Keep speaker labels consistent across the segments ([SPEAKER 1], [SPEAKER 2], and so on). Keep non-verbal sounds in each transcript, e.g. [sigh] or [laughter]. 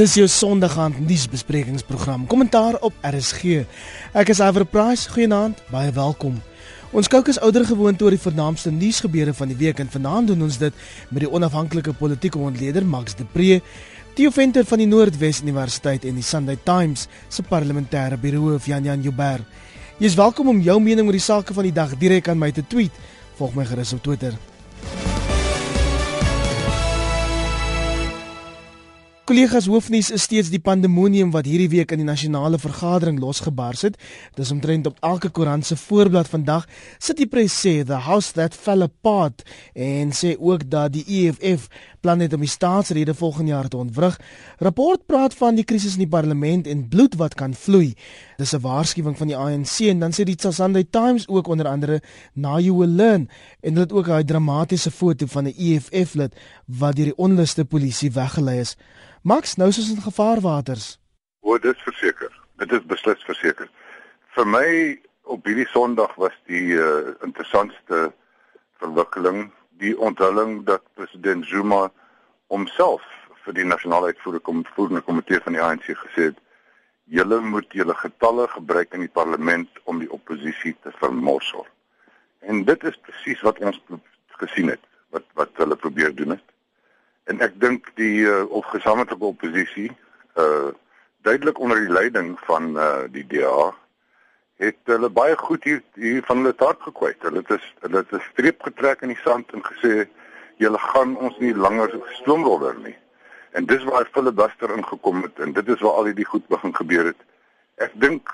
[SPEAKER 1] Dis jou Sondagaand nuusbesprekingsprogram. Kommentaar op RSG. Ek is Iver Price. Goeienaand, baie welkom. Ons kyk as ouer gewoonte oor die vernaamste nuusgebeure van die week en vanaand doen ons dit met die onafhanklike politieke ontleder Max de Pre, Theo Venter van die Noordwes Universiteit en die Sunday Times se parlementêre biroof Jan Jan Joubert. Jy is welkom om jou mening oor die sake van die dag direk aan my te tweet. Volg my gerus op Twitter. Kollegas hoofnuus is steeds die pandemonium wat hierdie week in die nasionale vergadering losgebars het. Dis omtrent op elke koerant se voorblad vandag sit die pres sê the house that fell apart en sê ook dat die EFF plan het om die staatsrede volgende jaar te ontwrig. Rapport praat van die krisis in die parlement en bloed wat kan vloei. Dis 'n waarskuwing van die ANC en dan sê die Sunday Times ook onder andere na you will learn en dit ook 'n dramatiese foto van 'n EFF lid wat deur die onluste polisie weggelei is. Max, nou is ons in gevaarwaters.
[SPEAKER 2] O, dit is verseker. Dit is beslis verseker. Vir my op hierdie Sondag was die uh, interessantste verwikkeling die onthulling dat president Zuma homself vir die nasionale uitvoerende komitee van die ANC gesê het: "Julle moet julle getalle gebruik in die parlement om die oppositie te vermorsel." En dit is presies wat ons gesien het, wat wat hulle probeer doen het. En ek dink die uh, of gesamentlike oppositie uh duidelik onder die leiding van uh die DA het hulle baie goed hier hier van hulle taak gekwyt. Hulle het is hulle het 'n streep getrek in die sand en gesê julle gaan ons nie langer stroomroller nie. En dis waar filibuster ingekom het en dit is waar al hierdie goed begin gebeur het. Ek dink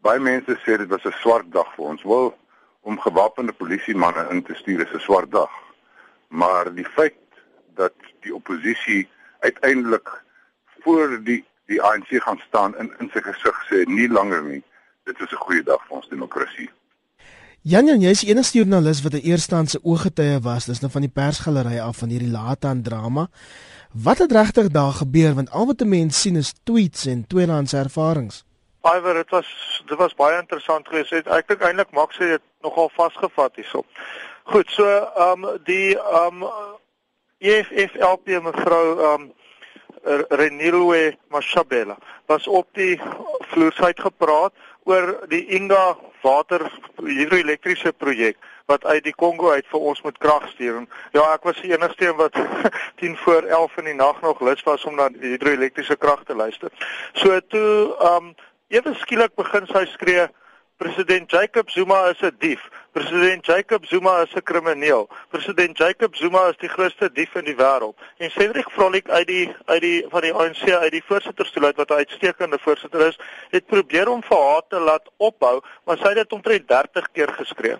[SPEAKER 2] baie mense sê dit was 'n swart dag vir ons. Wel om gewapende polisie manne in te stuur is 'n swart dag. Maar die feit dat die oppositie uiteindelik voor die die ANC gaan staan en in sy gesig sê nie langer nie dit is 'n goeie dag vir ons demokrasie.
[SPEAKER 1] Jan Jan, jy is die enigste joernalis wat 'n eerstandse ooggetuie was, dis nou van die persgalery af van hierdie laataan drama. Wat het regtig daar gebeur want al wat 'n mens sien is tweets en tweedehandse ervarings.
[SPEAKER 3] Iwer, dit was dit was baie interessant geweest. Ek dink eintlik Max het dit nogal vasgevat hierso. Goed, so ehm um, die ehm um, EFF mevrou ehm um, Renilwe Mashabela was op die vloersheid gepraat oor die Inga water hidroelektriese projek wat uit die Kongo uit vir ons moet krag stuur. Ja, ek was die enigste een wat [laughs] 10 voor 11 in die nag nog lus was om na hidroelektriese krag te luister. So toe ehm um, ewe skielik begin sy skree President Jacob Zuma is 'n dief. President Jacob Zuma is 'n krimineel. President Jacob Zuma is die grootste dief in die wêreld. En Cedric Frolik uit die uit die van die ANC uit die voorsitterstoel uit wat 'n uitstekende voorsitter is, het probeer om vir haar te laat ophou, maar sy het dit omtrent 30 keer geskree.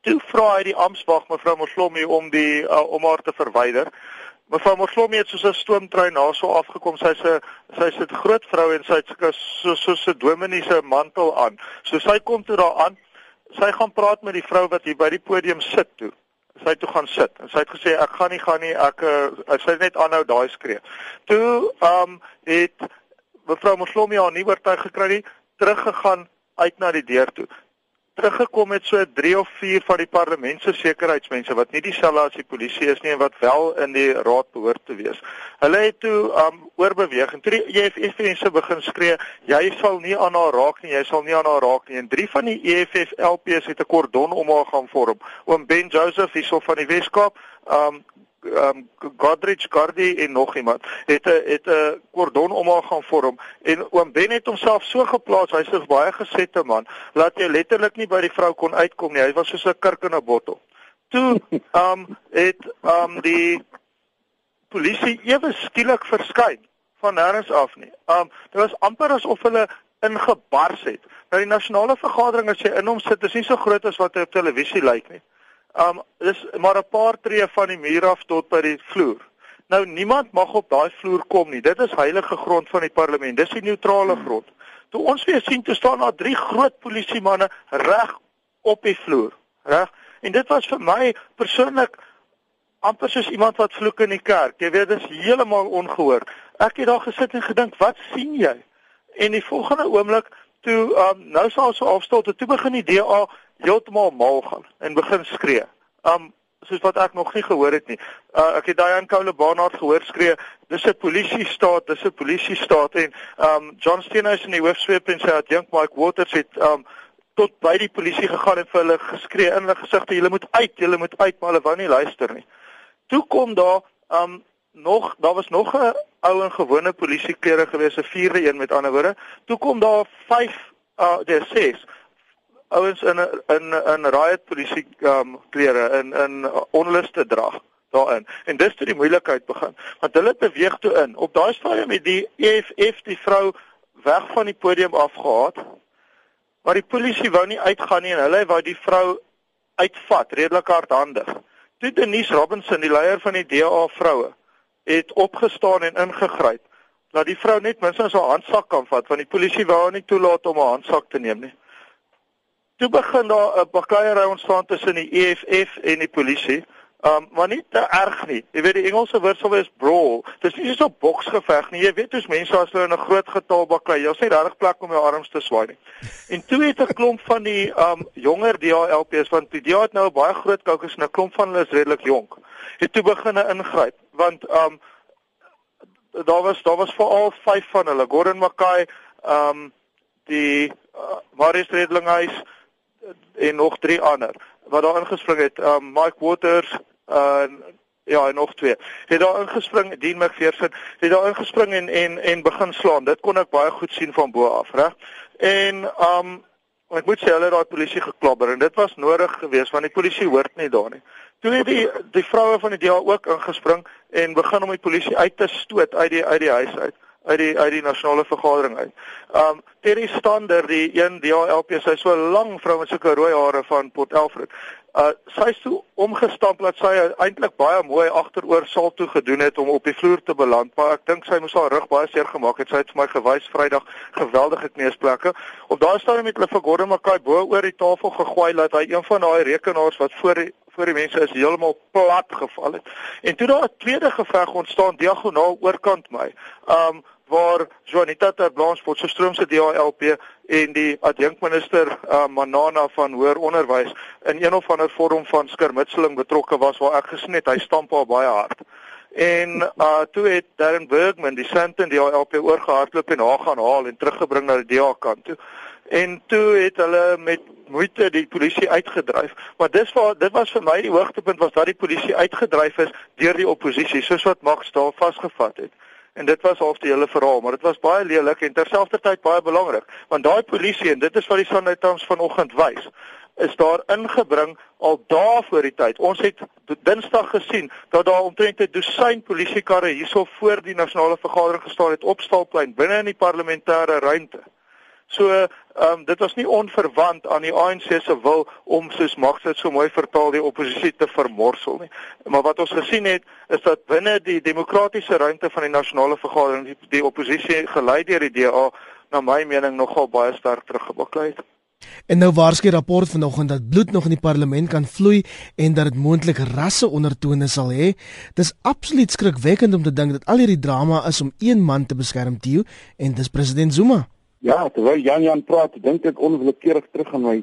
[SPEAKER 3] Toe vra hy die amptswag mevrou Moslomi om die uh, om haar te verwyder. Mevrou Moslomi het soos 'n stoomtrein na so afgekom. Sy's 'n sy's 'n groot vrou en sy het so so so 'n dominiese mantel aan. So sy kom toe daar aan. Sy gaan praat met die vrou wat hier by die podium sit toe. Sy toe gaan sit en sy het gesê ek gaan nie gaan nie. Ek uh, sy net aanhou daai skree. Toe ehm um, het mevrou Moslomi haar nie oortuig gekry nie, teruggegaan uit na die deur toe teruggekom het so 3 of 4 van die parlement se sekuriteitsmense wat nie dieselfde as die polisie is nie en wat wel in die raad behoort te wees. Hulle het toe um oorbeweeg en toe die EFF mense begin skree, jy sal nie aan haar raak nie, jy sal nie aan haar raak nie. En drie van die EFF LPs het 'n kordon om haar gaan vorm. Oom Ben Joseph hierso van die Weskaap, um um Godrich Gardi en nog iemand het 'n het 'n kordon om haar gaan vorm. En oom Ben het homself so geplaas hy's 'n baie gesette man laat jy letterlik nie by die vrou kon uitkom nie hy was soos 'n kurk in 'n bottel. Toe um [laughs] het um die polisie ewe skielik verskyn van nêrens af nie. Um dit was amper asof hulle ingebars het. Nou die nasionale vergadering as jy in hom sit is nie so groot as wat hy op televisie lyk nie Um dis maar 'n paar tree van die muur af tot by die vloer. Nou niemand mag op daai vloer kom nie. Dit is heilige grond van die parlement. Dis die neutrale grond. Toe ons weer sien te staan daar drie groot polisiemanne reg op die vloer, reg? En dit was vir my persoonlik amper soos iemand wat vloek in die kerk. Jy weet, dit is heeltemal ongehoor. Ek het daar gesit en gedink, "Wat sien jy?" En die volgende oomblik toe um, nou sal so afstel toe begin die DA heeltemal mal gaan en begin skree. Um soos wat ek nog nie gehoor het nie. Uh, ek het Diane Cole Barnard gehoor skree, dis 'n polisie staat, dis 'n polisie staat en um John Steenhuis in die hoofsweep en sy adjunk Mike Waters het um tot by die polisie gegaan en vir hulle geskree in hulle gesigte, julle moet uit, julle moet uit, maar hulle wou nie luister nie. Toe kom daar um nog daar was nog 'n ou en gewone polisieklere gewees, 'n vierde een met ander woorde. Toe kom daar 5 uh dis 6 ouens in in in riot polisie um klere in in onluste dra daarin. En dis toe die moeilikheid begin. Want hulle beweeg toe in. Op daai stadium het die EFF die vrou weg van die podium afgehaat. Maar die polisie wou nie uitgaan nie en hulle wou die vrou uitvat, redelik hardhandig. Toe Denise Robinson, die leier van die DA vroue, het opgestaan en ingegryp dat die vrou net minstens haar handsak kan vat want die polisie wou haar nie toelaat om haar handsak te neem nie. Toe begin daar 'n bakkeiery ontstaan tussen die EFF en die polisie. Um maar nie te erg nie. Jy weet die Engelse woord sou wees brawl. Dis nie so 'n boksgeveg nie. Jy weet hoe's mense as hulle in 'n groot getal baklei. Jy's nie regtig plek om jou arms te swaai nie. En toe het 'n klomp van die um jonger DHLP's want die DH het nou 'n baie groot kokes en 'n klomp van hulle is redelik jonk. Het toe begin ingryp want um daar was daar was veral vyf van hulle. Gordon Mackay, um die uh, Marius Redlinghuis en nog drie ander wat daar ingespring het. Um Mike Waters uh ja, en nog twee. Het daar ingespring, Dean McPherson, het daar ingespring en en en begin slaan. Dit kon ek baie goed sien van bo af, reg? En um ek moet sê hulle het daai polisie geklobber en dit was nodig geweest want die polisie hoort nie daar nie. Toe het die die vroue van die DA ook ingespring en begin om die polisie uit te stoot uit die uit die huis uit uit die uit die nasionale vergadering uit. Um Terry Stander, die een DHLP, sy so lank vrou met sulke rooi hare van Port Elfrid. Uh sy toe omgestamp dat sy eintlik baie mooi agteroor sal toe gedoen het om op die vloer te beland, maar ek dink sy moes haar rug baie seer gemaak het. Sy het vir my gewys Vrydag geweldige kneusplekke. Op daai stadium het hulle vir Gordon Mackay bo oor die tafel gegooi dat hy een van daai rekenaars wat voor die voor die mense is heeltemal plat geval het. En toe daar 'n tweede geveg ontstaan diagonaal oorkant my. Um waar Juanita Terblanche se stroomse DHLP en die adjunkminister uh, Manana van hoër onderwys in een of ander vorm van skermutseling betrokke was waar ek gesien het hy stamp haar baie hard. En uh toe het Darren Bergman die Sandton DHLP oorgehardloop en haar gaan haal en teruggebring na die DA kant toe. En toe het hulle met moeite die polisie uitgedryf. Maar dis waar dit was vir my die hoogtepunt was dat die polisie uitgedryf is deur die oppositie soos wat Max daar vasgevat het en dit was half die hele verhaal, maar dit was baie lelik en terselfdertyd baie belangrik, want daai polisie en dit is wat die Sunday Times vanoggend wys, is daar ingebring al dae voor die tyd. Ons het Dinsdag gesien dat daar omtrent 'n dosyn polisiekarre hierso voor die nasionale vergadering gestaan het op Stalplein binne in die parlementêre ruimte. So, ehm um, dit was nie onverwant aan die ANC se wil om soos Max dit so mooi vertaal die oppositie te vermorsel nie. Maar wat ons gesien het is dat binne die demokratiese ruimte van die nasionale vergadering die, die oppositie gelei deur die DA na my mening nogal baie sterk teruggebaklei het.
[SPEAKER 1] En nou waarskynlik rapport vanoggend dat bloed nog in die parlement kan vloei en dat dit moontlik rasse ondertone sal hê. Dis absoluut skrikwekkend om te dink dat al hierdie drama is om een man te beskerm, Tio, en dis president Zuma.
[SPEAKER 4] Ja, terwyl Jan Jan praat, dink ek onwillekeurig terug aan my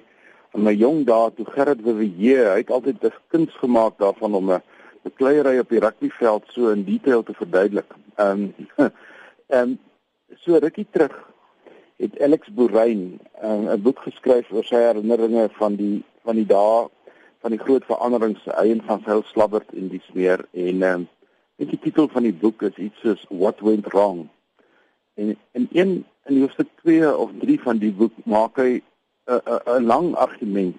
[SPEAKER 4] aan my jong dae toe Gerrit Wewe, hy het altyd 'n kuns gemaak daarvan om 'n bekleierery op die rugbyveld so in detail te verduidelik. Ehm um, [laughs] en so rukkie terug het Alex Boerein um, 'n boek geskryf oor sy herinneringe van die van die dae van die groot veranderings eien van Phil Slabbert in die smeer en ehm um, die titel van die boek is iets soos What Went Wrong. En in een in hoofstuk 2 of 3 van die boek maak hy 'n lang argument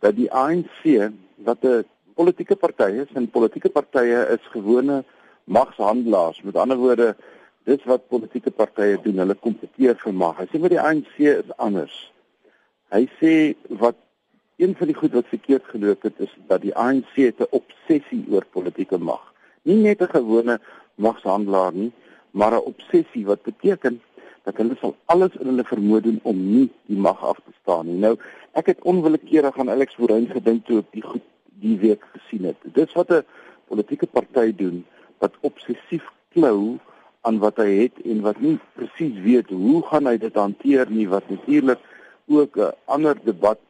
[SPEAKER 4] dat die ANC wat 'n politieke party is en politieke partye is gewone magshandelaars. Met ander woorde, dis wat politieke partye doen, hulle kompeteer vir mag. Hy sê maar die ANC is anders. Hy sê wat een van die goed wat verkeerd geloop het is dat die ANC 'n obsessie oor politieke mag. Nie net 'n gewone magshandelaar nie, maar 'n obsessie wat beteken dat hulle sal alles in hulle vermoë doen om nie die mag af te staan nie. Nou, ek het onwillekeurig aan Alex Voorhein gedink toe ek die goed die week gesien het. Dis wat 'n politieke party doen wat obsessief klou aan wat hy het en wat nie presies weet hoe gaan hy dit hanteer nie wat natuurlik ook 'n ander debat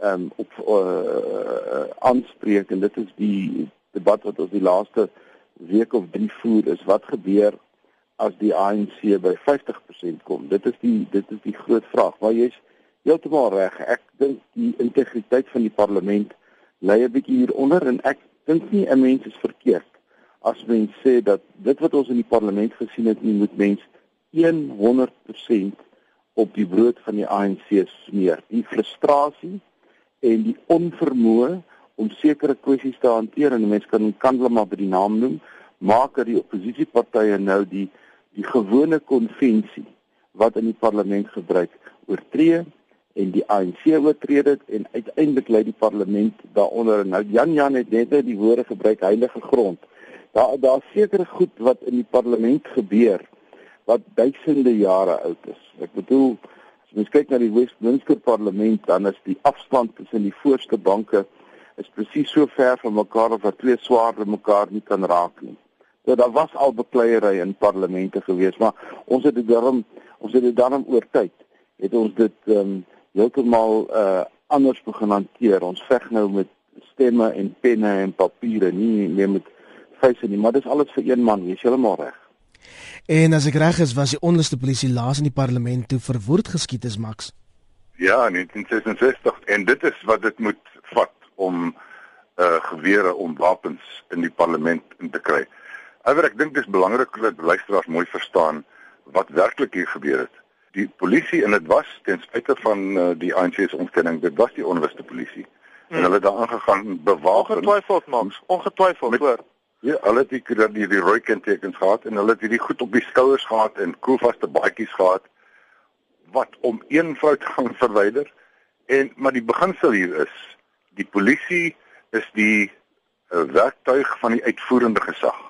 [SPEAKER 4] ehm um, op uh, aanspreek en dit is die debat wat ons die laaste week of drie voer is wat gebeur as die ANC by 50% kom. Dit is die dit is die groot vraag. Maar jy's heeltemal reg. Ek dink die integriteit van die parlement lê 'n bietjie hieronder en ek dink nie 'n mens is verkeerd as mens sê dat dit wat ons in die parlement gesien het, nie moet mens 100% op die brood van die ANC smeer. Die frustrasie en die onvermoë om sekere kwessies te hanteer en mense kan kan hulle maar by die naam noem, maak dat die oppositiepartye nou die die gewone konvensie wat in die parlement gebruik oortree en die ANC oortree dit en uiteindelik lê die parlement daaronder nou Jan Jan het net die woorde gebruik heilige grond. Daar daar seker goed wat in die parlement gebeur wat duisende jare oud is. Ek bedoel as mens kyk na die Westminster parlement dan is die afstand tussen die voorste banke is presies so ver van mekaar of dat twee swaarde mekaar nie kan raak nie. So daar was al bekleierery in parlemente gewees, maar ons het dit daarom ons het dit daarom oor tyd het ons dit ehm um, heeltemal uh anders begin hanteer. Ons veg nou met stemme en penne en papiere, nie meer met feite nie, maar dis alles vir een man, jy's heeltemal reg.
[SPEAKER 1] En as ek reg is, was die onluste polisie laas in die parlement toe verwoord geskiet is, Max.
[SPEAKER 2] Ja, in 1966 en dit is wat dit moet vat om uh gewere om wapens in die parlement in te kry. Alhoewel ek dink dit is belangrik dat luisteraars mooi verstaan wat werklik hier gebeur het. Die polisie en dit was ten spyte van uh, die ANC se ontkenning, dit was die onluste polisie. Hmm. En hulle het daar aangegaan bewaak.
[SPEAKER 3] Ongetwyfeld, Max, ongetwyfeld, hoor.
[SPEAKER 2] Ja, hulle het die die, die rooi kentekens gehad en hulle het hierdie goed op die skouers gehad en koelvaste baadjies gehad wat om een vrou te gaan verwyder. En maar die beginsel hier is die polisie is die uh, werktuig van die uitvoerende gesag.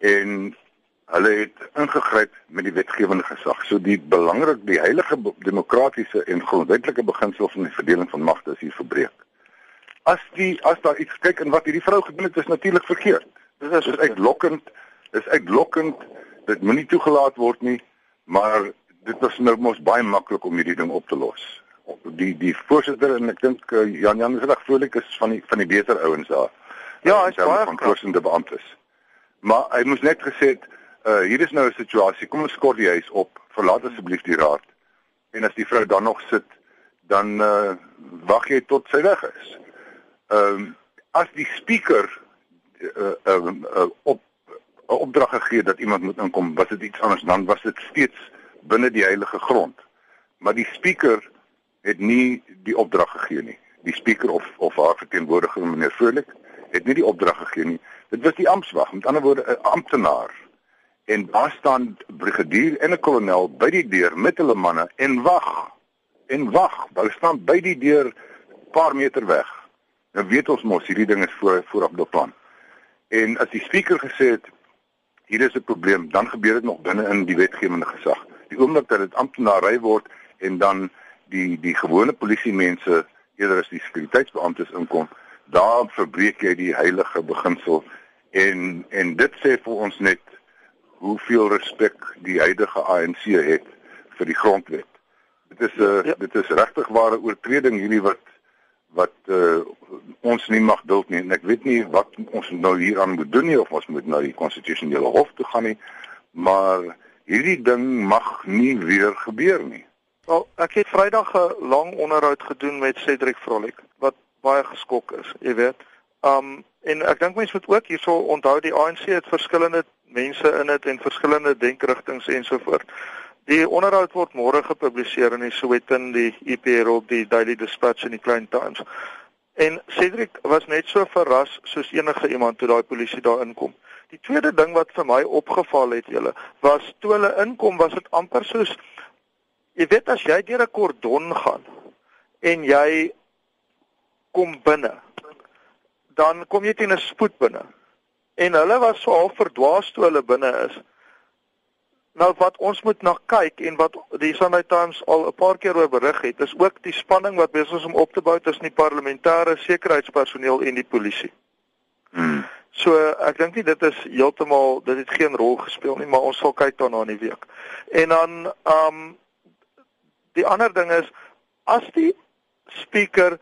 [SPEAKER 2] En hulle het ingegryp met die wetgewende gesag. So die belangrik die heilige demokratiese en grondwetlike beginsel van die verdeling van magte is hier verbreek. As die as daar iets kyk en wat hierdie vrou gedoen het is natuurlik verkeerd. Dit is, is uitlokkend. Dis uitlokkend. Dit moenie toegelaat word nie, maar dit was nou mos baie maklik om hierdie ding op te los die die voorsitter en ek dink uh, Jan Jan is reg vrolik is van die van die beter ouens daar.
[SPEAKER 3] Ja, hy's baie
[SPEAKER 2] van voorsittende beamptes. Maar hy moes net gesê het uh, hier is nou 'n situasie. Kom ons skort die huis op. Verlaat asseblief die raad. En as die vrou dan nog sit, dan uh, wag jy tot sy weg is. Ehm um, as die speaker uh, uh, uh, op 'n opdrag gegee dat iemand moet inkom, was dit iets anders dan was dit steeds binne die heilige grond. Maar die speaker het nie die opdrag gegee nie. Die speaker of of haar verteenwoordiger meneer Vrolik het nie die opdrag gegee nie. Dit was die amptswag, met ander woorde 'n amptenaar. En daar staan brigadier en 'n kolonel by die deur met hulle manne en wag. En wag, hulle staan by die deur paar meter weg. Nou weet ons mos hierdie ding is voor voorop beplan. En as die speaker gesê het hier is 'n probleem, dan gebeur dit nog binne in die wetgewende gesag. Die oomblik dat dit amptenary word en dan die die gewone polisie mense eerder as die sekuriteitsbeamptes inkom, daar verbreek jy die heilige beginsel en en dit sê vir ons net hoeveel respek die huidige ANC het vir die grondwet. Dit is 'n uh, ja. dit is regtig ware oortreding hierdie wat wat uh, ons nie mag duld nie en ek weet nie wat ons nou hieraan moet doen nie of ons moet na die konstitusionele hof toe gaan nie maar hierdie ding mag nie weer gebeur nie
[SPEAKER 3] Wel, ek het Vrydag 'n lang onderhoud gedoen met Cedric Vrolik wat baie geskok is, jy weet. Um en ek dink mense moet ook hierso onthou die ANC het verskillende mense in dit en verskillende denkrigtinge ensovoort. Die onderhoud word môre gepubliseer in die Sowetan, die EPR op die Daily Dispatch en die Klein Times. En Cedric was net so verras soos enige iemand toe daai polisie daar inkom. Die tweede ding wat vir my opgeval het, julle, was toe hulle inkom, was dit amper soos Jy weet as jy deur 'n kordon gaan en jy kom binne, dan kom jy teen 'n spoed binne. En hulle was so half verdwaas toe hulle binne is. Nou wat ons moet na kyk en wat die Sunday Times al 'n paar keer oor berig het, is ook die spanning wat besig is om op te bou tussen die parlementêre sekuriteitspersoneel en die polisie. Hmm. So ek dink nie dit is heeltemal dit het geen rol gespeel nie, maar ons sal kyk daarna in die week. En dan um Die ander ding is as die speaker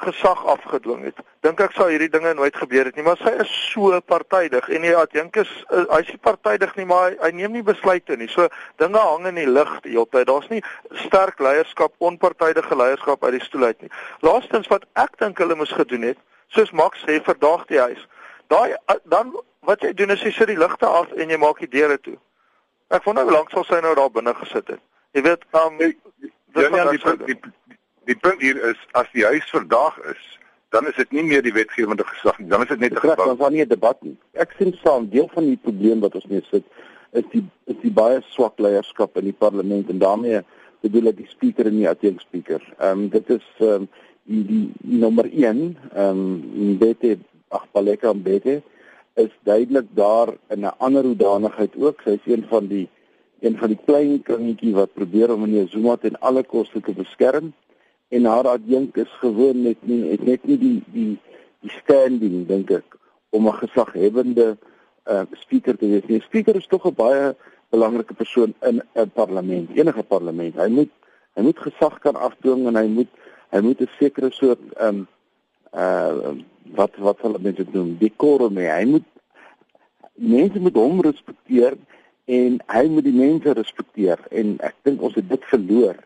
[SPEAKER 3] gesag afgedwing het. Dink ek sou hierdie dinge nooit gebeur het nie, maar sy is so partydig en die adjunk is uh, hy's nie partydig nie, maar hy, hy neem nie besluite nie. So dinge hang in die lug die hele tyd. Daar's nie sterk leierskap, onpartydige leierskap uit die stoel uit nie. Laastens wat ek dink hulle moes gedoen het, soos Max sê, verdaag die huis. Daai uh, dan wat jy doen is jy sit die ligte af en jy maak die deure toe. Ek wonder hoe lank sal sy nou daar binne gesit het. Jy weet, um,
[SPEAKER 2] ja, ja, die, die, die, die punt hier is as die huis verdaag is, dan is dit nie meer die wetgewende gesag nie, dan is dit net 'n
[SPEAKER 4] gebou. Dan is daar nie 'n debat nie. Ek sien saam deel van die probleem wat ons mee sit is die is die baie swak leierskap in die parlement en daarmee bedoel ek die speaker en die adjunct speaker. Ehm um, dit is ehm um, die, die nommer 1 ehm um, Bete ag Baleka Bete is duidelik daar in 'n ander hoedanigheid ook. Sy is een van die een van die klein kringetjie wat probeer om meneer Zuma ten alle koste te beskerm en haar adjunk is gewoon net nie het net nie die die die standing dink ek om 'n gesaghebende uh, speaker te wees. Die speaker is tog 'n baie belangrike persoon in 'n parlement, enige parlement. Hy moet hy moet gesag kan afdwing en hy moet hy moet 'n sekere soort ehm um, uh wat wat hulle mense doen, decorum hê. Hy moet mense moet hom respekteer en hy moet die mense respekteer en ek dink ons het dit verloor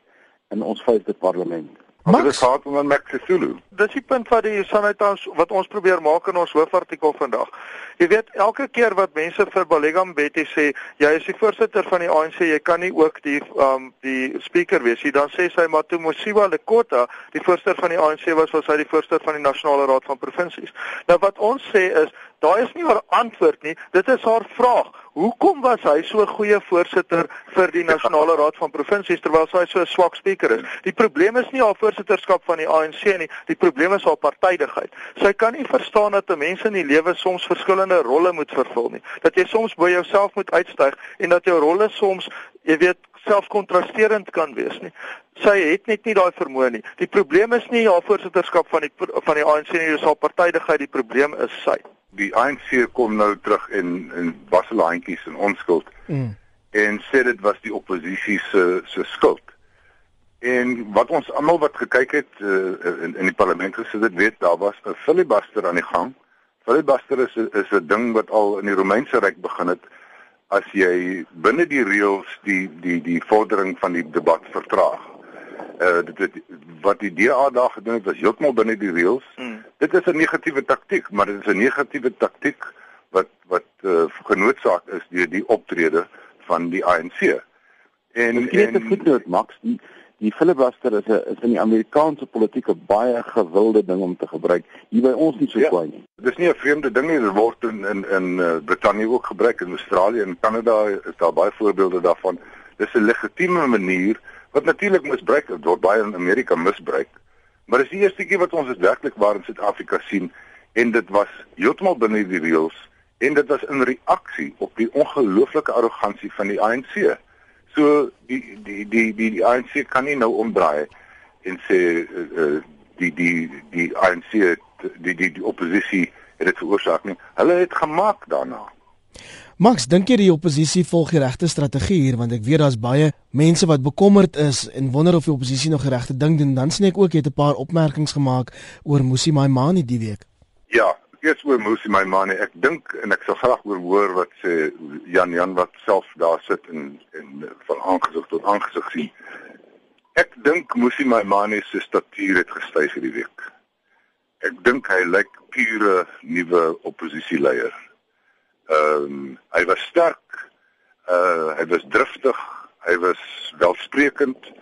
[SPEAKER 4] in ons vyfde parlement.
[SPEAKER 2] Max, dit gaan om Max Sisulu.
[SPEAKER 3] Dis die punt wat die Sanitans wat ons probeer maak in ons hoofartikel vandag. Jy weet elke keer wat mense vir Balegam Betty sê jy is die voorsitter van die ANC, jy kan nie ook die um die speaker wees nie. Dan sê sy maar toe Mosiba Lekota die voorsitter van die ANC was, was hy die voorsitter van die Nasionale Raad van Provinsies. Nou wat ons sê is daai is nie haar antwoord nie, dit is haar vraag. Hoekom was hy so 'n goeie voorsitter vir die Nasionale Raad van Provinsies terwyl hy so 'n swak spreker is? Die probleem is nie haar voorsitterskap van die ANC nie, die probleem is haar partydigheid. Sy kan nie verstaan dat 'n mens in die lewe soms verskillende rolle moet vervul nie. Dat jy soms by jouself moet uitstyg en dat jou rolle soms, jy weet, selfkontrasterend kan wees nie. Sy het net nie daai vermoë nie. Die probleem is nie haar voorsitterskap van die van die ANC nie, dis haar partydigheid, die probleem is sy
[SPEAKER 2] die ANC kom nou terug in in wasselaantjies en onskuld. Mm. En sê dit was die oppositie se se skuld. En wat ons almal wat gekyk het uh, in in die parlement gesit het, weet daar was 'n filibuster aan die gang. Filibuster is is 'n ding wat al in die Romeinse ryk begin het as jy binne die reëls die die die vordering van die debat vertraag uh dit het, wat die DA daar gedoen het was heeltemal binne die reëls. Mm. Dit is 'n negatiewe taktik, maar dit is 'n negatiewe taktik wat wat uh genootsaak is deur die optrede van die ANC.
[SPEAKER 4] En ek het 'n voetnoot Max, die filibuster is 'n is in die Amerikaanse politiek 'n baie gewilde ding om te gebruik. Hier by ons nie so ja, kwaai nie.
[SPEAKER 2] Dis nie 'n vreemde ding nie, dit word in in in uh, Brittanje ook gebruik in Australië en Kanada is daar baie voorbeelde daarvan. Dis 'n legitieme manier wat natuurlik misbruik word baie in Amerika misbruik. Maar dis die eerste keer wat ons dit werklik waar in Suid-Afrika sien en dit was heeltemal binne die reëls en dit was in reaksie op die ongelooflike arrogansie van die ANC. So die die die die, die ANC kan nie nou omdraai en sê uh, die die die ANC die die die oppositie het dit veroorsaak nie. Hulle het gemaak daarna.
[SPEAKER 1] Max, dink jy die oppositie volg die regte strategie hier want ek weet daar's baie mense wat bekommerd is en wonder of die oppositie nog die regte ding doen. Dan sien ek ook jy het 'n paar opmerkings gemaak oor Musi Maimane die week.
[SPEAKER 2] Ja, eers oor Musi Maimane. Ek dink en ek sal graag oor hoor wat sê Jan Jan wat self daar sit en en van aangesig tot aangesig sien. Ek dink Musi Maimane se statuur het gestyg hierdie week. Ek dink hy lyk pure nuwe oppositieleier Ehm um, hy was sterk. Uh hy was driftig, hy was welsprekend.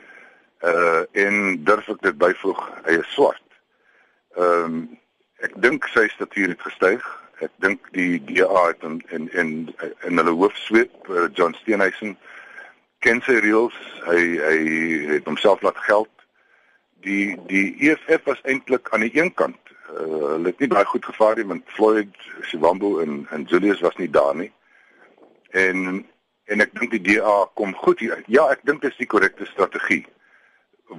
[SPEAKER 2] Uh en durf ek dit byvoeg, hy is swart. Ehm um, ek dink sy statuur het gestyg. Ek dink die DA het in in in, in hulle hoofsweep uh, John Steenhuisen ken sy reëls. Hy hy het homself laat geld. Die die EFF was eintlik aan die een kant uh, hulle het nie baie goed gevaar nie want Floyd, Sibambo en en Julius was nie daar nie. En en ek dink die DA kom goed hier. Ja, ek dink dit is die korrekte strategie.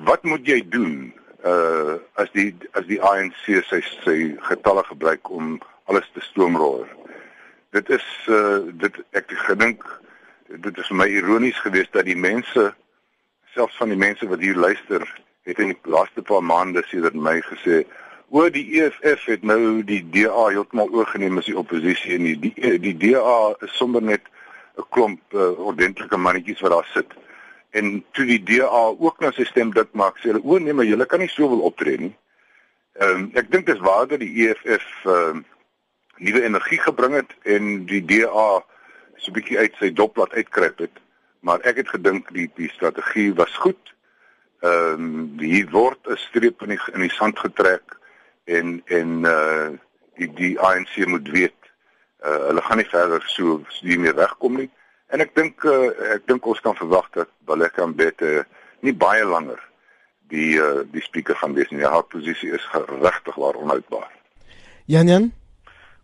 [SPEAKER 2] Wat moet jy doen uh as die as die ANC sy sy getalle gebruik om alles te stoomrol? Dit is uh dit ek gedink dit is vir my ironies geweest dat die mense selfs van die mense wat hier luister het in die laaste paar maande sedert my gesê oor die EFF het nou die DA heeltemal oorgeneem as die oppositie en die die, die DA is sommer net 'n klomp uh, ordentlike mannetjies wat daar sit. En toe die DA ook nou sy stem dik maak, sê hulle o nee, maar julle kan nie so wil optree nie. Ehm um, ek dink dis waar dat die EFF ehm uh, nuwe energie gebring het en die DA so 'n bietjie uit sy dop laat uitkruip het. Maar ek het gedink die die strategie was goed. Ehm um, hier word 'n streep in die in die sand getrek en en uh die die ANC moet weet uh hulle gaan nie verder so hier mee wegkom nie. En ek dink uh, ek dink ons kan verwag dat Baleka Mbete nie baie langer die uh die speaker gaan wees nie. Haar posisie is regtig waar onhoudbaar.
[SPEAKER 1] Jan Jan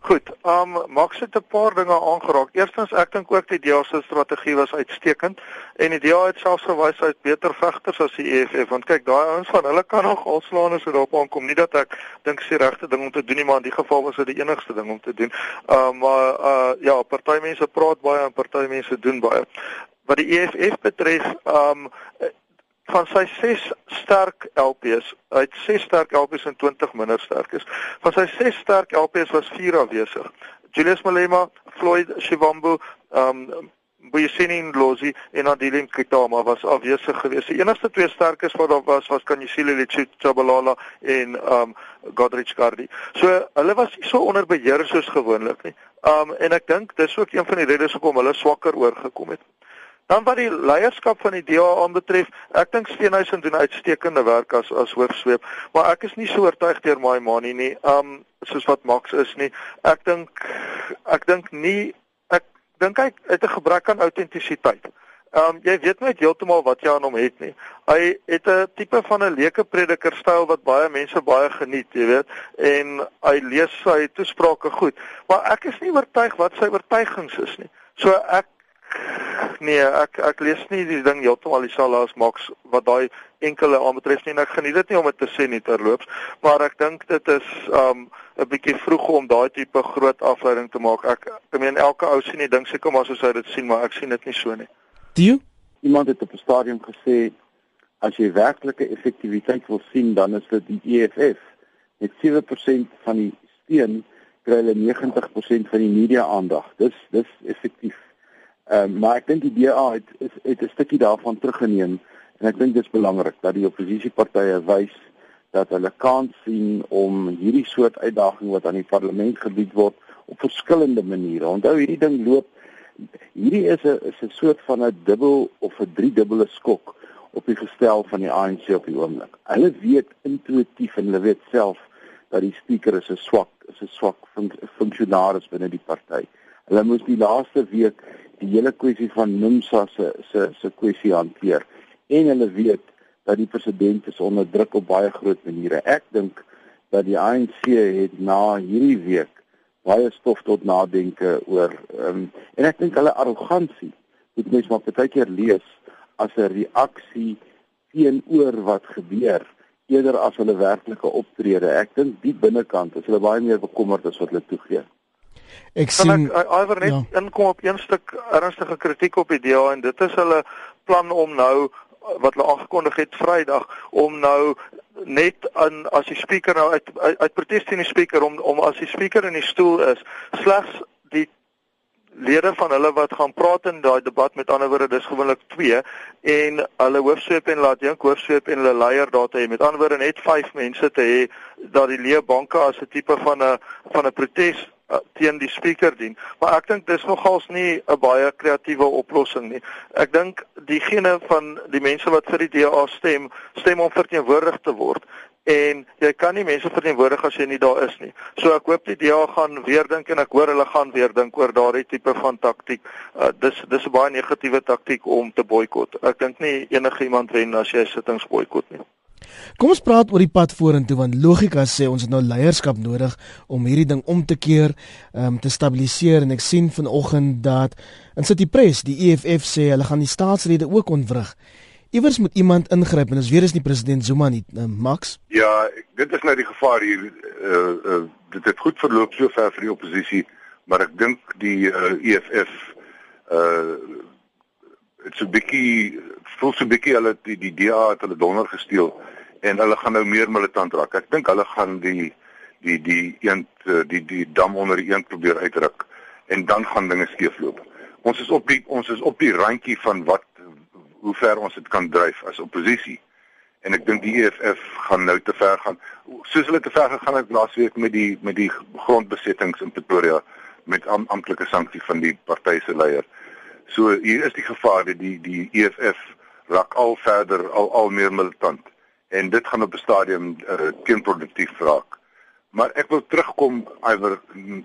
[SPEAKER 3] Goed, ehm um, Max het 'n paar dinge aangeraak. Eerstens, ek dink ook die DEA se strategie was uitstekend en die DEA het selfs gewys uit beter vegters as die EFF want kyk, daai ouens van hulle kan nog alslaan as dit daarop aankom. Nie dat ek dink die regte ding om te doen nie, maar in die geval was dit die enigste ding om te doen. Ehm uh, maar uh ja, party mense praat baie en party mense doen baie. Wat die EFF betref, ehm um, van sy 6 sterk LPs, uit 6 sterk LPs en 20 minder sterk is. Van sy 6 sterk LPs was 4 afwesig. Julius Malema, Floyd Shivambu, um Boyesini Ndlozi en Adilin Kitama was afwesig geweest. Die enigste twee sterkes wat daar was was Kanyisile Lechabalala en um Godrich Cardi. So hulle was nie so onder beheer soos gewoonlik nie. Um en ek dink dis ook een van die redes hoekom hulle swakker oorgekom het. Dan wat die leierskap van die DA aanbetref, ek dink Steenhuisen doen uitstekende werk as as hoofsweep, maar ek is nie so oortuig deur my manie nie. Um soos wat Max is nie. Ek dink ek dink nie ek dink hy het 'n gebrek aan autentisiteit. Um jy weet net heeltemal wat jy aan hom het nie. Hy het 'n tipe van 'n leuke prediker styl wat baie mense baie geniet, jy weet, en hy lees sy toesprake goed, maar ek is nie oortuig wat sy oortuigings is nie. So ek Nee, ek ek lees nie die ding heeltemal dieselfde as Max wat daai enkele aanbetref nie en ek geniet dit nie om dit te sê nie terloops, maar ek dink dit is um 'n bietjie vroeg om daai tipe groot afleiding te maak. Ek ek meen elke ou sien die ding seker maar soos hy dit sien, maar ek sien dit nie so nie.
[SPEAKER 1] Dio?
[SPEAKER 4] Iemand het op 'n stadium gesê as jy werklike effektiwiteit wil sien, dan is dit die EFF. Met 7% van die steun kry hulle 90% van die media aandag. Dis dis effektief. Ehm uh, maar ek dink die DA het is het 'n stukkie daarvan teruggeneem en ek dink dit is belangrik dat die oppositiepartye wys dat hulle kans sien om hierdie soort uitdaging wat aan die parlement gebied word op verskillende maniere. Onthou hierdie ding loop hierdie is 'n is 'n soort van 'n dubbel of 'n driedubbele skok op die gestel van die ANC op die oomblik. Hulle weet intuïtief en hulle weet self dat die spreker is 'n swak is 'n swak fun funksionaris binne die party. Hulle moes die laaste week die hele kwessie van NUMSA se se se kwessie hanteer en hulle weet dat die president is onder druk op baie groot maniere. Ek dink dat die ANC het na hierdie week baie stof tot nadenke oor um, en ek dink hulle arrogansie moet mens maar baie keer lees as 'n reaksie teenoor wat gebeur eerder as hulle werklike optrede. Ek dink die binnekant is hulle baie meer bekommerd as wat hulle toegee.
[SPEAKER 1] Ek sien
[SPEAKER 3] Iwer net ja. inkom op een stuk ernstige kritiek op die DA en dit is hulle plan om nou wat hulle aangekondig het Vrydag om nou net aan as die spreker nou uit uit, uit protes teen die spreker om om as die spreker in die stoel is slegs die lede van hulle wat gaan praat in daai debat met ander woorde dis gewoonlik 2 en hulle hoofsweep en laat dink hoofsweep en hulle leier daar te hê met ander woorde net 5 mense te hê dat die leë banke as 'n tipe van 'n van 'n protes uh, teen die spreker dien. Maar ek dink dis nogals nie 'n baie kreatiewe oplossing nie. Ek dink diegene van die mense wat vir die DA stem, stem om verteenwoordig te word en jy kan nie mense verteenwoordig as jy nie daar is nie. So ek hoop die DA gaan weer dink en ek hoor hulle gaan weer dink oor daardie tipe van taktik. Uh, dis dis 'n baie negatiewe taktik om te boikot. Ek dink nie enigiemand wen as jy sittings boikot nie.
[SPEAKER 1] Kom ons praat oor die pad vorentoe want logika sê ons het nou leierskap nodig om hierdie ding om te keer, om um, te stabiliseer en ek sien vanoggend dat in City Press die EFF sê hulle gaan die staatsrede ook ontwrig. Iewers moet iemand ingryp en as weer is nie president Zuma nie, uh, Max?
[SPEAKER 2] Ja, dit is nou die gevaar hier. Uh, uh, dit het goed verloop so ver vir die oppositie, maar ek dink die uh, EFF uh dit's 'n bietjie voel so 'n bietjie hulle die die DA het hulle donder gesteel en hulle gaan nou meer militant raak. Ek dink hulle gaan die die die eend eh, die die dam onder die eend probeer uitruk en dan gaan dinge skeefloop. Ons is op die ons is op die randjie van wat hoe ver ons dit kan dryf as oppositie. En ek dink die EFF gaan nou te ver gaan. Soos hulle te ver gegaan het laasweek met die met die grondbesettings in Pretoria met am, amptelike sanksie van die party se leier. So hier is die gevaar dat die die EFF raak al verder al al meer militant en dit gaan op 'n stadium uh, teenproduktief raak. Maar ek wil terugkom iwer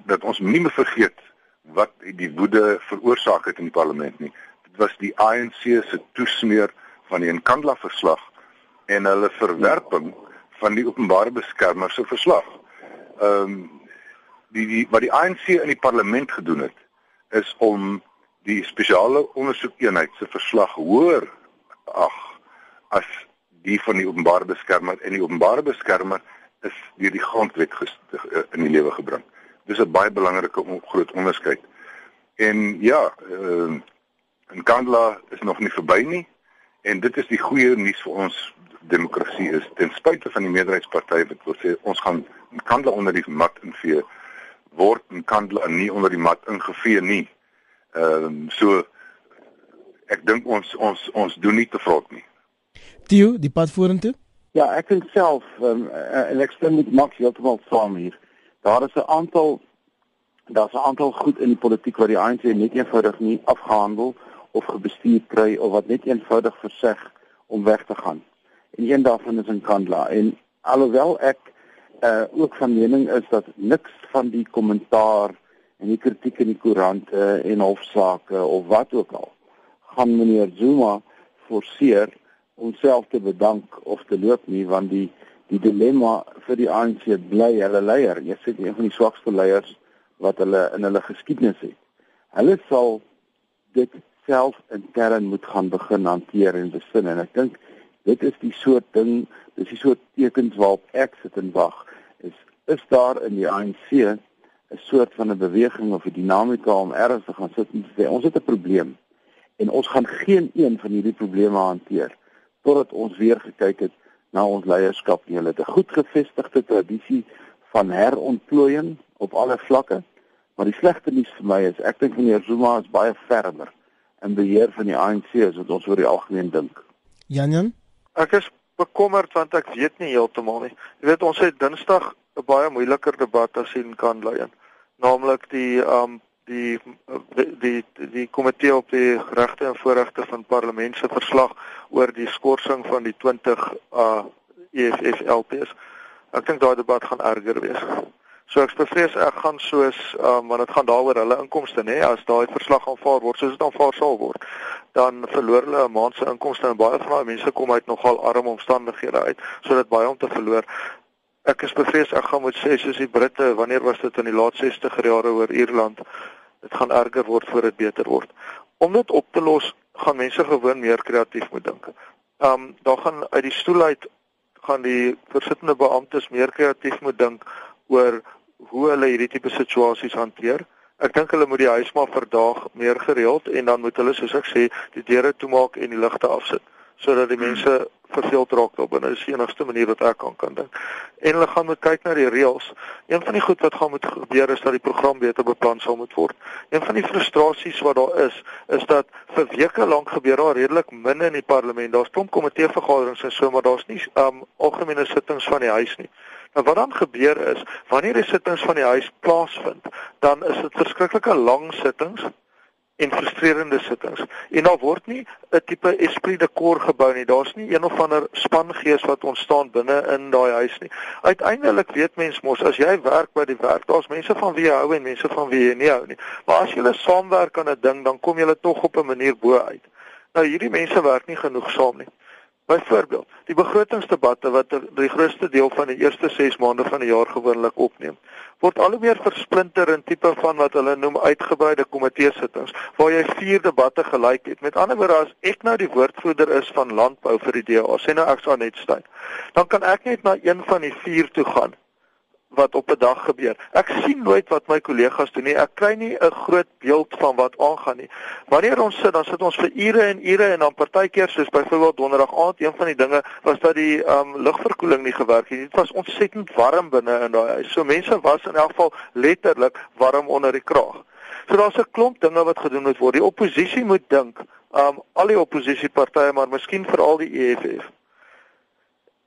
[SPEAKER 2] dat ons nie meer vergeet wat die woede veroorsaak het in die parlement nie. Dit was die ANC se toesmeer van die Nkandla verslag en hulle verwerping van die openbare beskermer se verslag. Ehm um, die die wat die ANC in die parlement gedoen het is om die spesiale ondersoekeenheid se verslag hoor ag as die van die openbare beskermer en die openbare beskermer is deur die grondwet eh, in die lewe gebring. Dis 'n baie belangrike groot onderskeid. En ja, ehm uh, en Kandla is nog nie verby nie en dit is die goeie nuus vir ons demokrasie is ten spyte van die meerderheidspartye wat wil sê ons gaan Kandla onder die mat invee word en Kandla nie onder die mat ingevee nie. Ehm um, so ek dink ons ons ons doen nie te vrot nie.
[SPEAKER 1] Tio, die pad vorentoe?
[SPEAKER 4] Ja, ek dink self um, en ek stem met Max heeltemal saam hier. Daar is 'n aantal daar's 'n aantal goed in die politiek wat die ANC net eenvoudig nie afgehandel of gebestuur kry of wat net eenvoudig verseg om weg te gaan. En een daarvan is in Kandla en alhoewel ek uh ook van mening is dat niks van die kommentaar en die kritiek in die koerante en hofsaake of wat ook al gaan meneer Zuma forceer om self te bedank of te loop nie want die die dilemma vir die ANC bly hulle leier. Jy sê een van die swakste leiers wat hulle in hulle geskiedenis het. Hulle sal dit self intern moet gaan begin hanteer en besin en ek dink dit is die soort ding, dis die soort tekens waarop ek sit en wag. Is is daar in die ANC 'n soort van 'n beweging of 'n dinamika om ergens te gaan sit en sê ons het 'n probleem en ons gaan geen een van hierdie probleme hanteer totdat ons weer gekyk het na ons leierskap. Hulle het 'n goed gevestigde tradisie van herontplooiing op alle vlakke. Maar die slegte nuus vir my is ek dink meneer Zuma is baie fermer in beheer van die ANC as wat ons oor die algemeen dink.
[SPEAKER 1] Janjan?
[SPEAKER 3] Ek is bekommerd want ek weet nie heeltemal nie. Jy weet ons het Dinsdag 'n baie moeiliker debat as sien kan lei in. Naamlik die um die die die komitee op die regte en voorregte van parlement se verslag oor die skorsing van die 20 uh EFF LPs. Ek dink daai debat gaan erger wees. So ek bevrees ek gaan soos um, want dit gaan daaroor hulle inkomste nê as daai verslag aanvaar word soos dit aanvaar sal word dan verloor hulle 'n maand se inkomste en baie van daai mense kom uit nogal arm omstandighede uit sodat baie om te verloor. Ek is bevrees ek gaan moet sê soos die Britte wanneer was dit in die laat 60er jare oor Ierland dit gaan erger word voor dit beter word. Om dit op te los gaan mense gewoon meer kreatief moet dink. Um daar gaan uit die stoel uit gaan die versittende beamptes meer kreatief moet dink oor hoe hulle hierdie tipe situasies hanteer. Ek dink hulle moet die huis maar verdaag meer gereeld en dan moet hulle soos ek sê die deure toemaak en die ligte afsit sodat die mense verveeld raak daarop. Dit is die enigste manier wat ek kan kan dink. En hulle gaan moet kyk na die reëls. Een van die goed wat gaan moet gebeur is dat die program beter beplan sal moet word. Een van die frustrasies wat daar is, is dat vir weke lank gebeur daar redelik min in die parlement. Daar's klomp komitee vergaderings en so, maar daar's nie um algemene sittings van die huis nie. Nou wat dan gebeur is, wanneer die sittings van die huis plaasvind, dan is dit verskriklike lang sittings en frustrerende sittings. En daar word nie 'n tipe esprit de corps gebou nie. Daar's nie een of ander spangees wat ontstaan binne in daai huis nie. Uiteindelik weet mens mos as jy werk by die werk, daar's mense van wie jy hou en mense van wie jy nie hou nie. Maar as julle saamwerk aan 'n ding, dan kom julle tog op 'n manier bo uit. Nou hierdie mense werk nie genoeg saam nie. Byvoorbeeld, die begrotingsdebatte wat die grootste deel van die eerste 6 maande van die jaar gewoonlik opneem, word al hoe meer versplinter in tipe van wat hulle noem uitgebreide komitee sittings waar jy vier debatte gelyk het. Met ander woorde, as ek nou die woordvoerder is van landbou vir die DA, sê nou ek sal net staan, dan kan ek net na een van die vier toe gaan wat op 'n dag gebeur. Ek sien nooit wat my kollegas doen nie. Ek kry nie 'n groot beeld van wat aangaan nie. Wanneer ons sit, dan sit ons vir ure en ure en dan partykeer soos byvoorbeeld donderdag aand, een van die dinge was dat die um lugverkoeling nie gewerk het nie. Dit was ontsettend warm binne in daai huis. So mense was in elk geval letterlik warm onder die kraag. So daar's 'n klomp dinge wat gedoen moet word. Die oppositie moet dink, um al die oppositiepartye, maar miskien veral die EFF.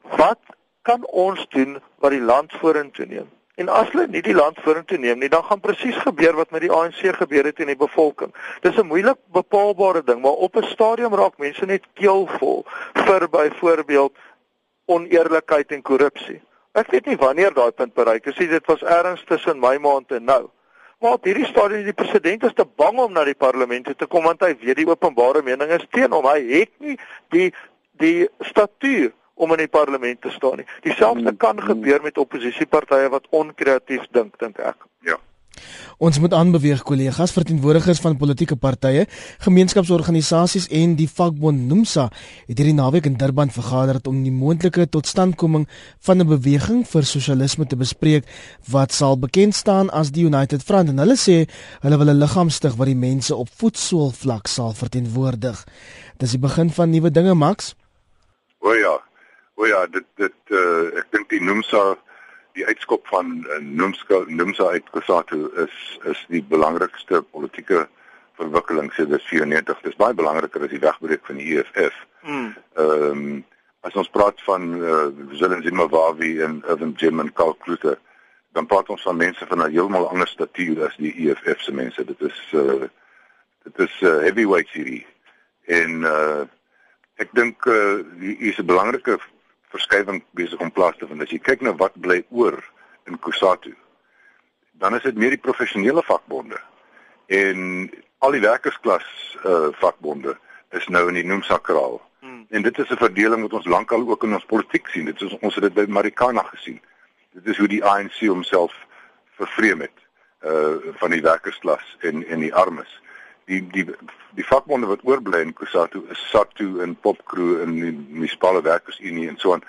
[SPEAKER 3] Wat kan ons doen wat die land vorentoe neem? En as hulle nie die land vorentoe neem nie, dan gaan presies gebeur wat met die ANC gebeur het in die bevolking. Dis 'n moeilik bepaalbare ding, maar op 'n stadium raak mense net keelvol vir byvoorbeeld oneerlikheid en korrupsie. Ek weet nie wanneer daai punt bereik is nie. Dit was ergens tussen my maand en nou. Maar op hierdie stadium die president is te bang om na die parlement te kom want hy weet die openbare mening is teen hom. Hy het nie die die statuur om in die parlement te staan nie. Dieselfde kan gebeur met oppositiepartye wat onkreatief dink, dink ek.
[SPEAKER 2] Ja.
[SPEAKER 1] Ons moet aanbeweeg kollegas, verteenwoordigers van politieke partye, gemeenskapsorganisasies en die vakbond Nomsa het hierdie naweek in Durban vergader om die moontlike totstandkoming van 'n beweging vir sosialisme te bespreek wat sal bekend staan as die United Front en hulle sê hulle wil 'n liggaam stig wat die mense op voetsoolvlak sal verteenwoordig. Dis die begin van nuwe dinge, Max.
[SPEAKER 2] O ja. O ja, dit dit uh, ek dink die Nomsa die uitskop van uh, Nomska Nomsa uit Kusatu is is die belangrikste politieke verwikkeling sedert 94. Dit is baie belangriker as die wegbreek van die EFF. Mm. Ehm um, as ons praat van uh, Zelen Zimbabwe en Evan Jim en Karl Klute, dan praat ons van mense van 'n heeltemal ander statuur as die EFF se mense. Dit is uh, dit is uh, heavyweight hierdie. En uh, ek dink uh, hier is 'n belangrike verskywing besig om plaas te vind. As jy kyk na wat bly oor in Kusatu, dan is dit meer die professionele vakbonde en al die werkersklas uh vakbonde is nou in die noemsakraal. Hmm. En dit is 'n verdeling wat ons lankal ook in ons politiek sien. Dit is ons het dit by Marikana gesien. Dit is hoe die ANC homself vervreem het uh van die werkersklas en en die armes die die die vakbonde wat oorbly in Kusatu is SATU en Popcrew en die munisipale werkersunie en so aan.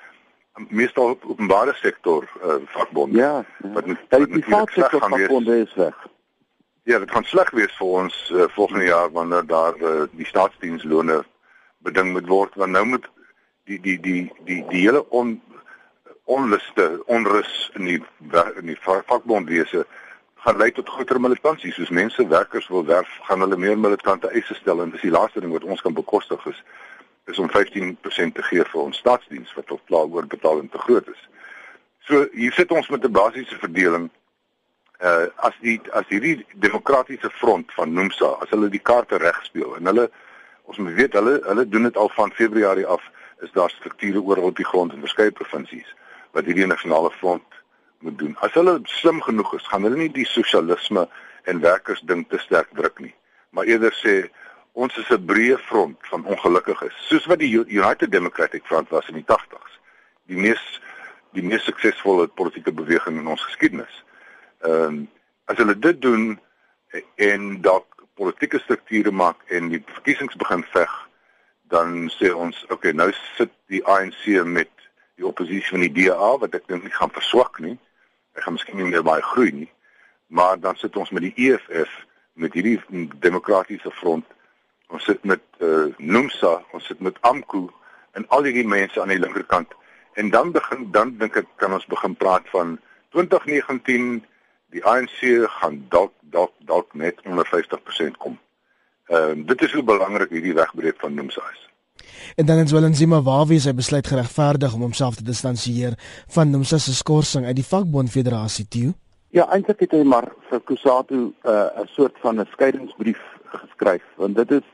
[SPEAKER 2] Meestal openbare sektor uh, vakbonde.
[SPEAKER 4] Ja, ja. wat met die private sektor vakbonde is weg.
[SPEAKER 2] Ja dit gaan sleg wees vir ons uh, volgende jaar wanneer daar uh, die staatsdienslone beding moet word. Want nou moet die die die die die hele on onluste onrus in die in die vakbondwese gaan lei tot groter militansie soos mense werkers wil werf gaan hulle meer militante eise stel en dis die laaste ding wat ons kan bekostig is is om 15% te gee vir ons staatsdiens wat tot klaar oor betaling te groot is. So hier sit ons met 'n basiese verdeling uh as die as hierdie demokratiese front van Nomsa as hulle die kaarte reg speel en hulle ons moet weet hulle hulle doen dit al van Februarie af is daar strukture oral op die grond in verskeie provinsies wat hierdie nasionale front moet doen. As hulle slim genoeg is, gaan hulle nie die sosialisme en werkers ding te sterk druk nie, maar eerder sê ons is 'n breë front van ongelukkiges, soos wat die United Democratic Front was in die 80s. Die mees die mees suksesvolle politieke beweging in ons geskiedenis. Ehm um, as hulle dit doen en dalk politieke strukture maak en die verkiesings begin veg, dan sê ons, okay, nou sit die ANC met die oppositie van die DA wat ek dink nie gaan verswak nie hy gaan miskien nie meer baie groei nie. Maar dan sit ons met die EFF met hierdie demokratiese front. Ons sit met uh, Nomsa, ons sit met AMKU en al hierdie mense aan die linkerkant. En dan begin dan dink ek kan ons begin praat van 2019 die ANC gaan dalk dalk dalk net onder 50% kom. Ehm uh, dit is hoe belangrik hierdie wegbreek van Nomsa is.
[SPEAKER 1] En dan is Willem Wawie sy besluit geregverdig om homself te distansieer van Nomsa se skorsing uit die vakbond federasie toe.
[SPEAKER 4] Ja, eintlik het hy maar vir Kusatu 'n uh, soort van 'n skeidingsbrief geskryf want dit is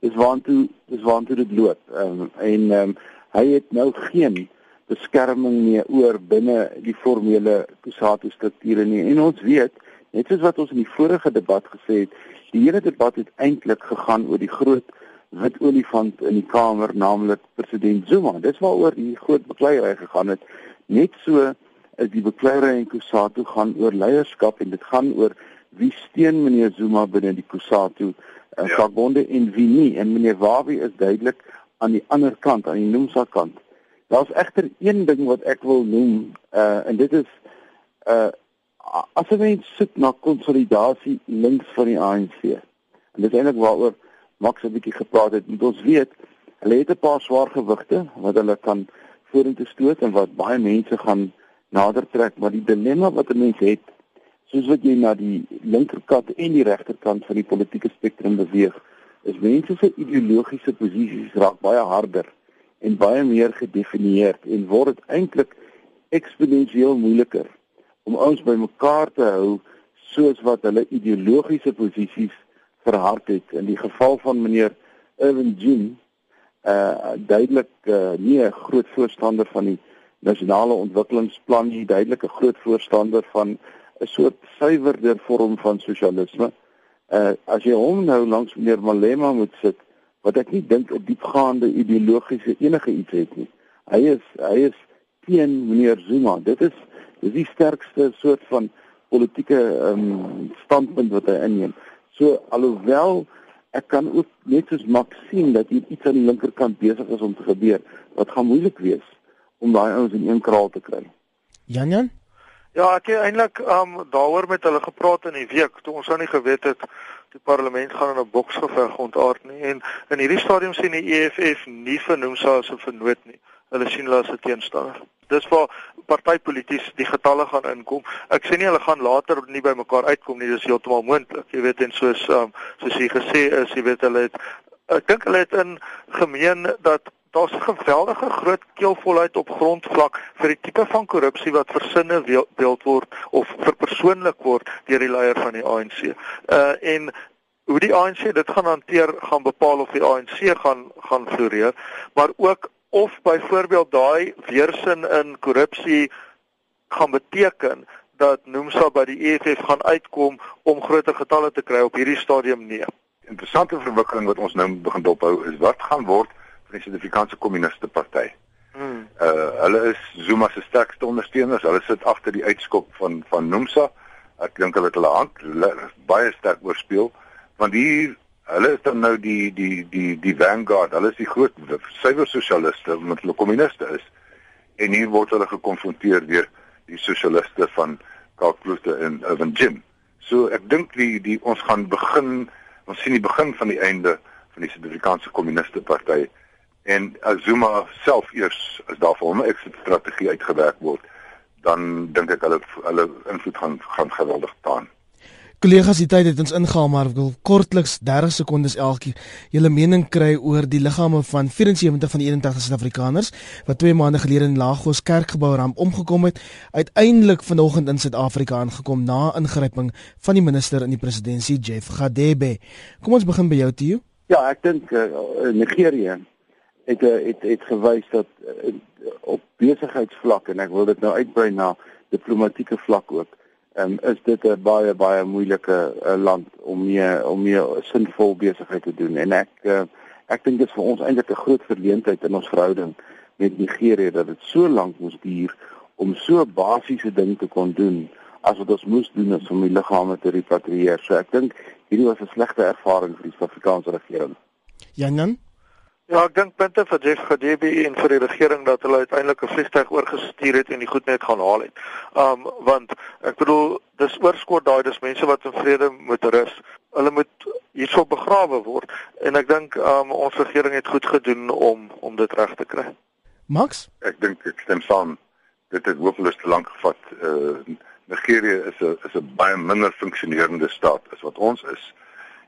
[SPEAKER 4] dis waantoe dis waantoe dit loop. Um, en um, hy het nou geen beskerming meer oor binne die formele Kusatu strukture nie. En ons weet, net soos wat ons in die vorige debat gesê het, die hele debat het eintlik gegaan oor die groot wit olifant in die kamer, naamlik president Zuma. Dis waaroor die groot bekleierery gegaan het. Net so is die bekleierery in Kusatu gaan oor leierskap en dit gaan oor wie steun meneer Zuma binne die Kusatu uh, ja. vakbonde en wie nie. En meneer Wawi is duidelik aan die ander kant, aan die Nomsa kant. Daar's egter een ding wat ek wil noem, uh, en dit is Uh as 'n mens sit na konsolidasie links van die ANC. En dis eintlik waaroor Max 'n bietjie gepraat het. Moet ons weet, hulle het 'n paar swaar gewigte wat hulle kan vorentoe stoot en wat baie mense gaan nader trek, maar die dilemma wat 'n mens het, soos wat jy na die linkerkant en die regterkant van die politieke spektrum beweeg, is mense se ideologiese posisies raak baie harder en baie meer gedefinieer en word dit eintlik eksponensieel moeiliker om ons bymekaar te hou soos wat hulle ideologiese posisies verhard het. In die geval van meneer Irvin Jim uh duidelik uh, nie 'n groot voorstander van die nasionale ontwikkelingsplan nie, duidelik 'n groot voorstander van 'n soort suiwerder vorm van sosialisme. Uh as jy hom nou langs meneer Malema moet sit, wat ek nie dink 'n diepgaande ideologiese enige iets het nie. Hy is hy is teen meneer Zuma. Dit is dis die sterkste soort van politieke um, standpunt wat hy inneem. So alhoewel ek kan ook net soos Max sien dat hier iets aan die linkerkant besig is om te gebeur wat gaan moeilik wees om daai ouens in een kraal te kry.
[SPEAKER 1] Jan Jan
[SPEAKER 3] Ja, ek het eintlik um daaroor met hulle gepraat in die week toe ons nou nie geweet het die parlement gaan in 'n boksgeveg ontaard nie en in hierdie stadium sien die EFF nie vernoem sa as 'n vernoot nie. Hulle sien hulle as 'n teenstander. Dis waar partypolities die getalle gaan inkom. Ek sê nie hulle gaan later nie by mekaar uitkom nie, dis heeltemal moontlik. Jy weet en soos um soos jy gesê is, jy weet hulle het ek dink hulle het in gemeen dat daar's 'n geweldige groot keelvolheid op grondvlak vir die tipe van korrupsie wat versinne beeld word of verpersoonlik word deur die leier van die ANC. Uh en hoe die ANC dit gaan hanteer gaan bepaal of die ANC gaan gaan floreer, maar ook of byvoorbeeld daai weersin in korrupsie gaan beteken dat Nomsa by die EFF gaan uitkom om groter getalle te kry op hierdie stadium nee.
[SPEAKER 2] Interessante verwikkeling wat ons nou begin dophou is wat gaan word van die Suid-Afrikaanse Kommuniste Party. Hmm. Uh hulle is Zuma se sterkste ondersteuners. Hulle sit agter die uitskop van van Nomsa. Ek dink hulle het hulle hand baie sterk oorspeel want hier hulle is dan nou die die die die vanguard. Hulle is die groot suiwer sosialiste omdat hulle kommuniste is. En hier word hulle gekonfronteer deur die sosialiste van Karl Klute en Irvin Jim. So ek dink die die ons gaan begin ons sien die begin van die einde van die Suid-Afrikaanse Kommuniste Party en Zuma self eers as daar vir hom 'n exit strategie uitgewerk word, dan dink ek hulle hulle invloed gaan gaan geweldig taan.
[SPEAKER 1] Kollegas, die tyd het ons ingehaal, maar ek wil kortliks 30 sekondes elkeen julle mening kry oor die liggame van 74 van die 81 Suid-Afrikaners wat 2 maande gelede in Lagos kerkgebou ramp omgekom het, uiteindelik vanoggend in Suid-Afrika aangekom na ingryping van die minister in die presidentskap Jeff Gadebe. Kom ons begin by jou, Tio.
[SPEAKER 4] Ja, ek dink uh, Nigerië het eh, het het gewys dat uh, op besigheidsvlak en ek wil dit nou uitbrei na diplomatieke vlak ook. Um, is dit 'n baie baie moeilike uh, land om mee om mee sinvol besigheid te doen en ek uh, ek dink dit is vir ons eintlik 'n groot verleentheid in ons verhouding met Nigerië dat dit so lank moes duur om so basiese ding te kon doen as wat ons moes doen om die liggame te repatrieer. So ek dink hierdie was 'n slegte ervaring vir die Suid-Afrikaanse regering.
[SPEAKER 1] Janan
[SPEAKER 3] Ja, ek dink punte vir Jeff Gadebe en vir die regering dat hulle uiteindelik 'n vliegtuig oorgestuur het en die goed net gaan haal het. Um want ek bedoel dis oorskot daai dis mense wat in vrede moet rus. Hulle moet hierso begrawe word en ek dink um ons regering het goed gedoen om om dit reg te kry.
[SPEAKER 1] Max,
[SPEAKER 2] ek dink ek stem saam. Dit het hopeloos te lank gevat. Uh Nigerië is 'n is 'n baie minder funksionerende staat as wat ons is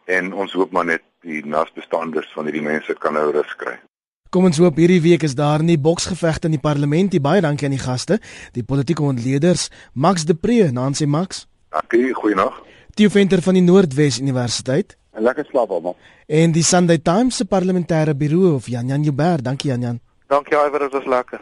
[SPEAKER 2] en ons hoop maar net die nasbestanders van hierdie mense kan nou rus kry.
[SPEAKER 1] Kom ons hoop hierdie week is daar nie boksgevegte in die parlement nie. Baie dankie aan die gaste, die politieke ontleeders Max de Pre, Nancy Max.
[SPEAKER 2] Dankie, goeienaand.
[SPEAKER 1] Theo Venter van die Noordwes Universiteit.
[SPEAKER 4] 'n Lekker slaap almal.
[SPEAKER 1] En die Sunday Times se parlementêre birou of Jan Jan Joubert. Dankie Jan Jan.
[SPEAKER 3] Dankie Iwer, dit was lekker.